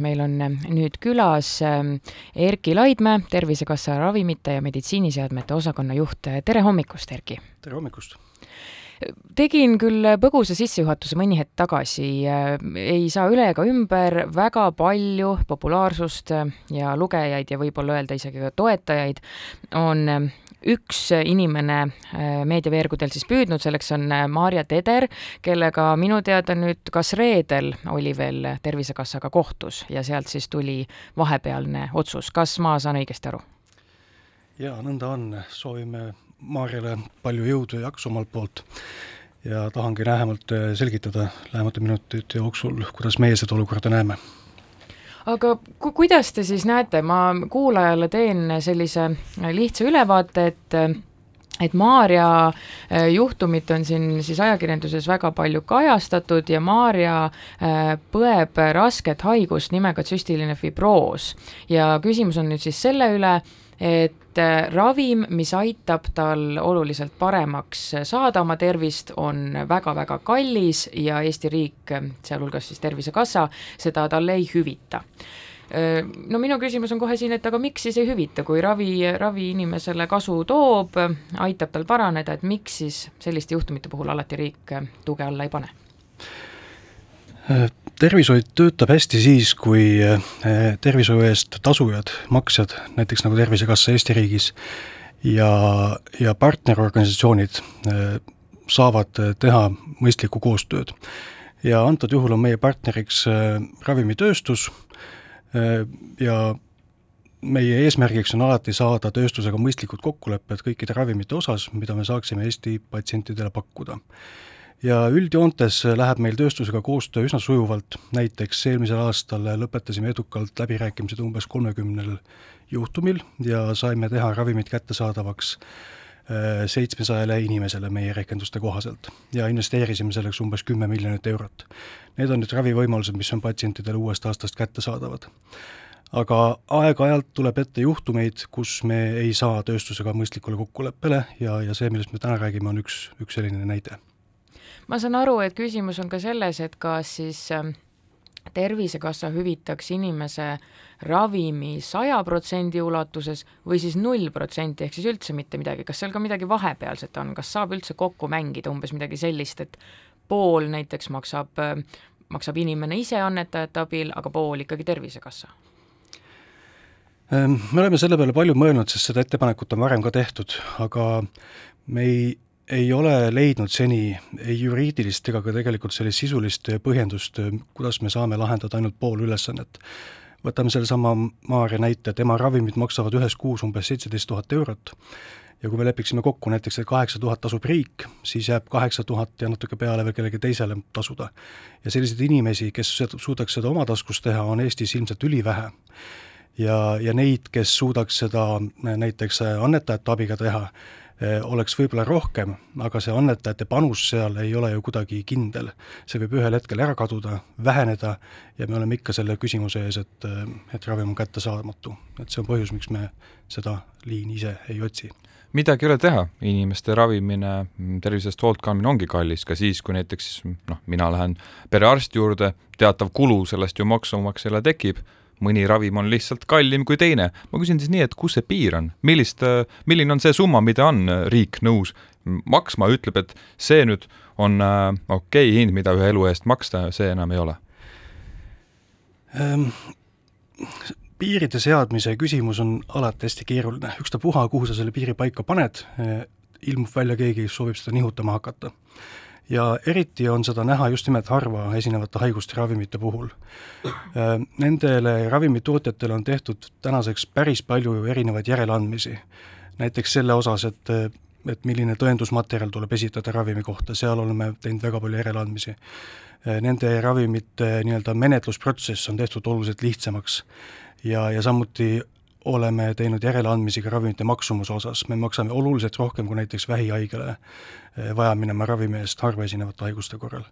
meil on nüüd külas Erki Laidmäe, Tervisekassa ravimite ja meditsiiniseadmete osakonna juht. tere hommikust, Erki! tere hommikust! Tegin küll põgusa sissejuhatuse mõni hetk tagasi, ei saa üle ega ümber, väga palju populaarsust ja lugejaid ja võib-olla öelda isegi ka toetajaid on üks inimene meediaveergudel siis püüdnud, selleks on Maarja Teder, kellega minu teada nüüd kas reedel oli veel Tervisekassaga kohtus ja sealt siis tuli vahepealne otsus, kas ma saan õigesti aru? jaa, nõnda on, soovime Maarjale palju jõudu ja jaksu omalt poolt. Ja tahangi lähemalt äh, selgitada lähemate minutite jooksul, kuidas meie seda olukorda näeme. aga ku-, kuidas te siis näete, ma kuulajale teen sellise lihtsa ülevaate, et et Maarja äh, juhtumit on siin siis ajakirjanduses väga palju kajastatud ja Maarja äh, põeb rasket haigust nimega tsüstiline fibroos. Ja küsimus on nüüd siis selle üle, et äh, ravim, mis aitab tal oluliselt paremaks saada oma tervist, on väga-väga kallis ja Eesti riik, sealhulgas siis Tervisekassa, seda talle ei hüvita äh, no minu küsimus on kohe siin, et aga miks siis ei hüvita, kui ravi, ravi inimesele kasu toob, aitab tal paraneda, et miks siis selliste juhtumite puhul alati riik tuge alla ei pane? Tervishoid töötab hästi siis, kui eh, tervishoiu eest tasujad, maksjad, näiteks nagu Tervisekassa Eesti riigis, ja, ja partnerorganisatsioonid eh, saavad teha mõistlikku koostööd. ja antud juhul on meie partneriks eh, ravimitööstus ja meie eesmärgiks on alati saada tööstusega mõistlikud kokkulepped kõikide ravimite osas, mida me saaksime Eesti patsientidele pakkuda ja üldjoontes läheb meil tööstusega koostöö üsna sujuvalt, näiteks eelmisel aastal lõpetasime edukalt läbirääkimised umbes kolmekümnel juhtumil ja saime teha ravimid kättesaadavaks äh, seitsmesajale inimesele meie rehkenduste kohaselt ja investeerisime selleks umbes kümme miljonit eurot. Need on nüüd ravivõimalused, mis on patsientidele uuest aastast kättesaadavad. aga aeg-ajalt tuleb ette juhtumeid, kus me ei saa tööstusega mõistlikule kokkuleppele ja, ja see, millest me täna räägime, on üks, üks selline näide ma saan aru, et küsimus on ka selles, et kas siis ähm, tervisekassa hüvitaks inimese ravimi saja protsendi ulatuses või siis null protsenti, ehk siis üldse mitte midagi, kas seal ka midagi vahepealset on, kas saab üldse kokku mängida umbes midagi sellist, et pool näiteks maksab, ähm, maksab inimene ise annetajate abil, aga pool ikkagi Tervisekassa? Ähm, me oleme selle peale palju mõelnud, sest seda ettepanekut on varem ka tehtud, aga me ei ei ole leidnud seni ei juriidilist ega ka tegelikult sellist sisulist põhjendust, kuidas me saame lahendada ainult pool ülesannet. võtame sellesama Maarja näite, tema ravimid maksavad ühes kuus umbes seitseteist tuhat eurot ja kui me lepiksime kokku näiteks, et kaheksa tuhat tasub riik, siis jääb kaheksa tuhat ja natuke peale veel kellelegi teisele tasuda. ja selliseid inimesi, kes suudaks seda oma taskust teha, on Eestis ilmselt ülivähe. ja, ja neid, kes suudaks seda näiteks annetajate abiga teha, Eh, oleks võib-olla rohkem, aga see annetajate panus seal ei ole ju kuidagi kindel. see võib ühel hetkel ära kaduda, väheneda ja me oleme ikka selle küsimuse ees, et, eh, et ravim on kättesaamatu. et see on põhjus, miks me seda liini ise ei otsi midagi ei ole teha, inimeste ravimine, tervisest hoolt kandmine ongi kallis ka siis, kui näiteks noh, mina lähen perearsti juurde, teatav kulu sellest ju maksumaksjale tekib mõni ravim on lihtsalt kallim kui teine. ma küsin siis nii, et kus see piir on, millist, milline on see summa, mida on riik nõus maksma, ütleb, et see nüüd on äh, okei okay hind, mida ühe elu eest maksta see enam ei ole ähm,? piiride seadmise küsimus on alati hästi keeruline, ükstapuha, kuhu sa selle piiri paika paned, ilmub välja keegi, kes soovib seda nihutama hakata ja eriti on seda näha just nimelt harva esinevate haiguste ravimite puhul. Äh, nendele ravimitootjatele on tehtud tänaseks päris palju erinevaid järeleandmisi, näiteks selle osas, et et milline tõendusmaterjal tuleb esitada ravimi kohta, seal oleme teinud väga palju järeleandmisi. Äh, nende ravimite nii-öelda menetlusprotsess on tehtud oluliselt lihtsamaks ja, ja samuti oleme teinud järeleandmisi ka ravimite maksumuse osas, me maksame oluliselt rohkem kui näiteks vähihaigele eh, vaja minema ravimi eest harva esinevate haiguste korral.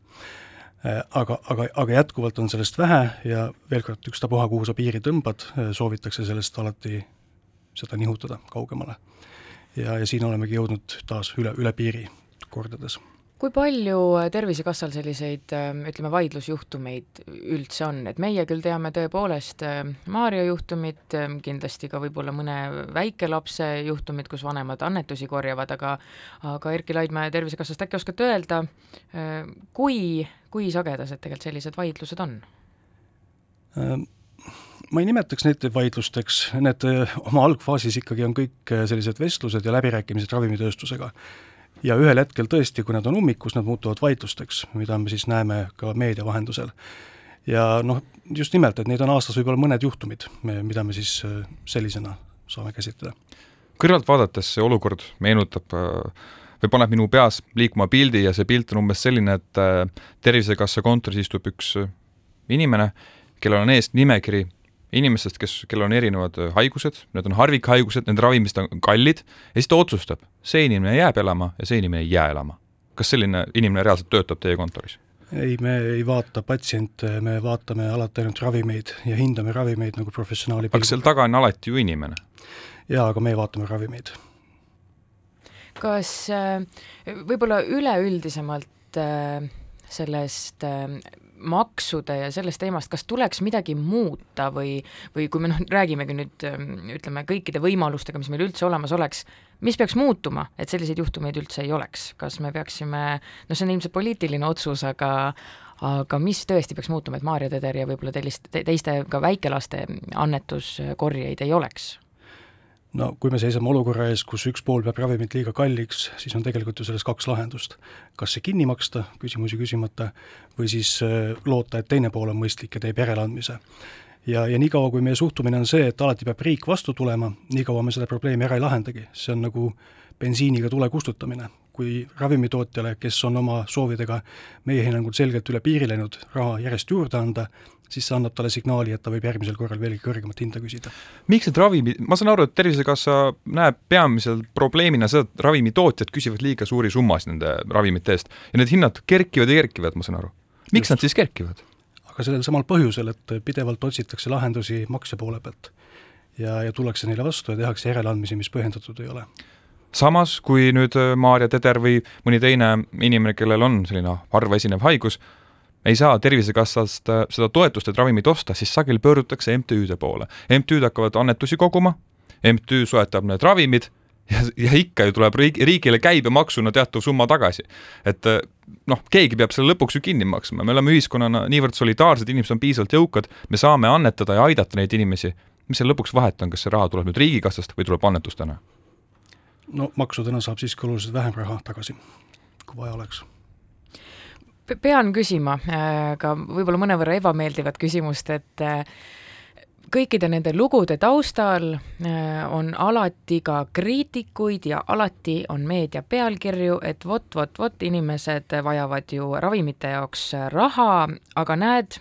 Eh, aga, aga, aga jätkuvalt on sellest vähe ja veel kord, ükstapuha, kuhu sa piiri tõmbad, eh, soovitakse sellest alati seda nihutada kaugemale. ja, ja siin olemegi jõudnud taas üle, üle piiri kordades kui palju Tervisekassal selliseid ütleme, vaidlusjuhtumeid üldse on, et meie küll teame tõepoolest Maarja juhtumit, kindlasti ka võib-olla mõne väikelapse juhtumit, kus vanemad annetusi korjavad, aga aga Erki Laidmäe Tervisekassast äkki oskate öelda, kui, kui sagedased tegelikult sellised vaidlused on? ma ei nimetaks neid vaidlusteks, need oma algfaasis ikkagi on kõik sellised vestlused ja läbirääkimised ravimitööstusega ja ühel hetkel tõesti, kui nad on ummikus, nad muutuvad vaidlusteks, mida me siis näeme ka meedia vahendusel. ja noh, just nimelt, et neid on aastas võib-olla mõned juhtumid, mida me siis äh, sellisena saame käsitleda. kõrvalt vaadates see olukord meenutab äh, või paneb minu peas liikuma pildi ja see pilt on umbes selline, et äh, Tervisekassa kontoris istub üks inimene, kellel on ees nimekiri inimestest, kes, kellel on erinevad äh, haigused, need on harvikhaigused, nende ravimid on kallid ja siis ta otsustab, see inimene jääb elama ja see inimene ei jää elama. kas selline inimene reaalselt töötab teie kontoris? ei, me ei vaata patsiente, me vaatame alati ainult ravimeid ja hindame ravimeid nagu professionaali aga seal taga on alati ju inimene? jaa, aga meie vaatame ravimeid. kas äh, võib-olla üleüldisemalt äh, sellest maksude ja sellest teemast, kas tuleks midagi muuta või, või kui me noh, räägimegi nüüd ütleme kõikide võimalustega, mis meil üldse olemas oleks, mis peaks muutuma, et selliseid juhtumeid üldse ei oleks, kas me peaksime, noh, see on ilmselt poliitiline otsus, aga aga mis tõesti peaks muutuma, et Maarja Teder ja võib-olla teist, teiste ka väikelaste annetuskorjeid ei oleks? No kui me seisame olukorra ees, kus üks pool peab ravimit liiga kalliks, siis on tegelikult ju selles kaks lahendust. kas see kinni maksta, küsimusi küsimata, või siis äh, loota, et teine pool on mõistlik ja teeb järeleandmise. ja, ja niikaua, kui meie suhtumine on see, et alati peab riik vastu tulema, niikaua me seda probleemi ära ei lahendagi, see on nagu bensiiniga tule kustutamine. Kui ravimitootjale, kes on oma soovidega meie hinnangul selgelt üle piiri läinud, raha järjest juurde anda, siis see annab talle signaali, et ta võib järgmisel korral veelgi kõrgemat hinda küsida. miks need ravimid, ma saan aru, et Tervisekassa näeb peamiselt probleemina seda, et ravimitootjad küsivad liiga suuri summasid nende ravimite eest ja need hinnad kerkivad ja kerkivad, ma saan aru. miks Just. nad siis kerkivad? aga sellel samal põhjusel, et pidevalt otsitakse lahendusi maksja poole pealt. ja, ja tullakse neile vastu ja tehakse järeleandmisi, mis põhjendatud ei ole samas, kui nüüd Maarja Teder või mõni teine inimene, kellel on selline harva esinev haigus, ei saa Tervisekassast äh, seda toetust, et ravimit osta, siis sageli pöördutakse MTÜ-de poole. MTÜ-d hakkavad annetusi koguma, MTÜ soetab need ravimid ja, ja ikka ju tuleb riik, riigile käibemaksuna teatav summa tagasi. et äh, noh, keegi peab selle lõpuks ju kinni maksma, me oleme ühiskonnana niivõrd solidaarsed, inimesed on piisavalt jõukad, me saame annetada ja aidata neid inimesi. mis seal lõpuks vahet on, kas see raha tuleb nüüd riigikassast või tuleb annetustena? No maksudena saab siiski oluliselt vähem raha tagasi, kui vaja oleks. Pean küsima äh, ka võib-olla mõnevõrra ebameeldivat küsimust, et äh, kõikide nende lugude taustal äh, on alati ka kriitikuid ja alati on meedia pealkirju, et vot, vot, vot inimesed vajavad ju ravimite jaoks raha, aga näed,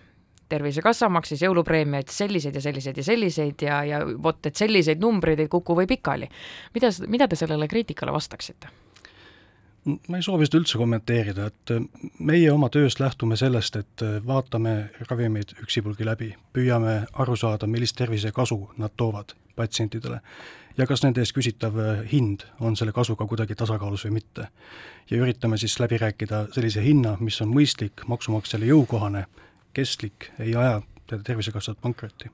Tervisekassa maksis jõulupreemiaid selliseid ja selliseid ja selliseid ja, ja vot, et selliseid numbreid ei kuku või pikali. mida, mida te sellele kriitikale vastaksite? ma ei soovi seda üldse kommenteerida, et äh, meie oma töös lähtume sellest, et äh, vaatame ravimeid üksipulgi läbi, püüame aru saada, millist tervisekasu nad toovad patsientidele ja kas nende eest küsitav äh, hind on selle kasuga kuidagi tasakaalus või mitte. ja üritame siis läbi rääkida sellise hinna, mis on mõistlik, maksumaksjale jõukohane, kestlik, ei aja Tervisekassat pankrotti.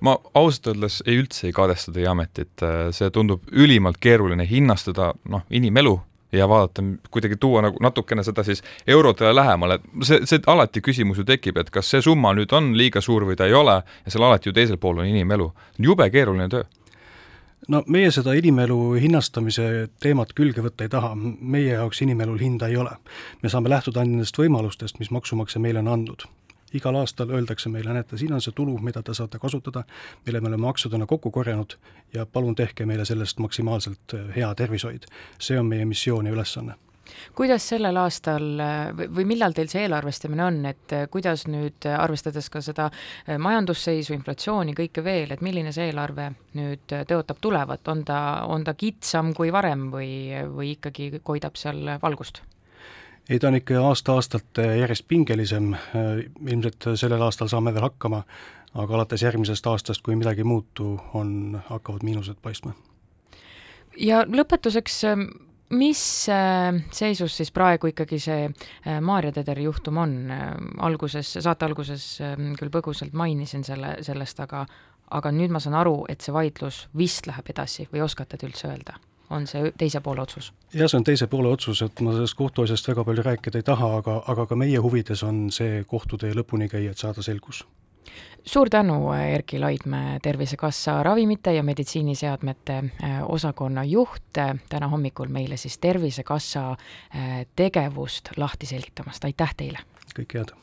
Ma ausalt öeldes ei üldse ei kadesta teie ametit, see tundub ülimalt keeruline hinnastada, noh, inimelu ja vaadata, kuidagi tuua nagu natukene seda siis eurodele lähemale, see, see alati küsimus ju tekib, et kas see summa nüüd on liiga suur või ta ei ole ja seal alati ju teisel pool on inimelu. jube keeruline töö. No meie seda inimelu hinnastamise teemat külge võtta ei taha, meie jaoks inimelul hinda ei ole. me saame lähtuda ainult nendest võimalustest, mis maksumaksja meile on andnud igal aastal öeldakse meile, näete, siin on see tulu, mida te saate kasutada, mille me oleme maksudena kokku korjanud ja palun tehke meile sellest maksimaalselt äh, hea tervishoid. see on meie missioon ja ülesanne kuidas sellel aastal või millal teil see eelarvestamine on, et äh, kuidas nüüd, arvestades ka seda majandusseisu, inflatsiooni, kõike veel, et milline see eelarve nüüd tõotab tulevat, on ta, on ta kitsam kui varem või, või ikkagi koidab seal valgust? Ei, ta on ikka aasta-aastalt äh, järjest pingelisem, äh, ilmselt sellel aastal saame veel hakkama, aga alates järgmisest aastast, kui midagi ei muutu, on, hakkavad miinused paistma. ja lõpetuseks, mis äh, seisus siis praegu ikkagi see äh, Maarja Tederi juhtum on? alguses, saate alguses küll põgusalt mainisin selle, sellest, aga aga nüüd ma saan aru, et see vaidlus vist läheb edasi või oskate te üldse öelda? On see teise poole otsus? jah, see on teise poole otsus, et ma sellest kohtuasjast väga palju rääkida ei taha, aga, aga ka meie huvides on see kohtutee lõpuni käia, et saada selgus suur tänu, Erki Laidmäe, Tervisekassa ravimite ja meditsiiniseadmete äh, osakonna juht, täna hommikul meile siis Tervisekassa äh, tegevust lahti selgitamast, aitäh teile! kõike head!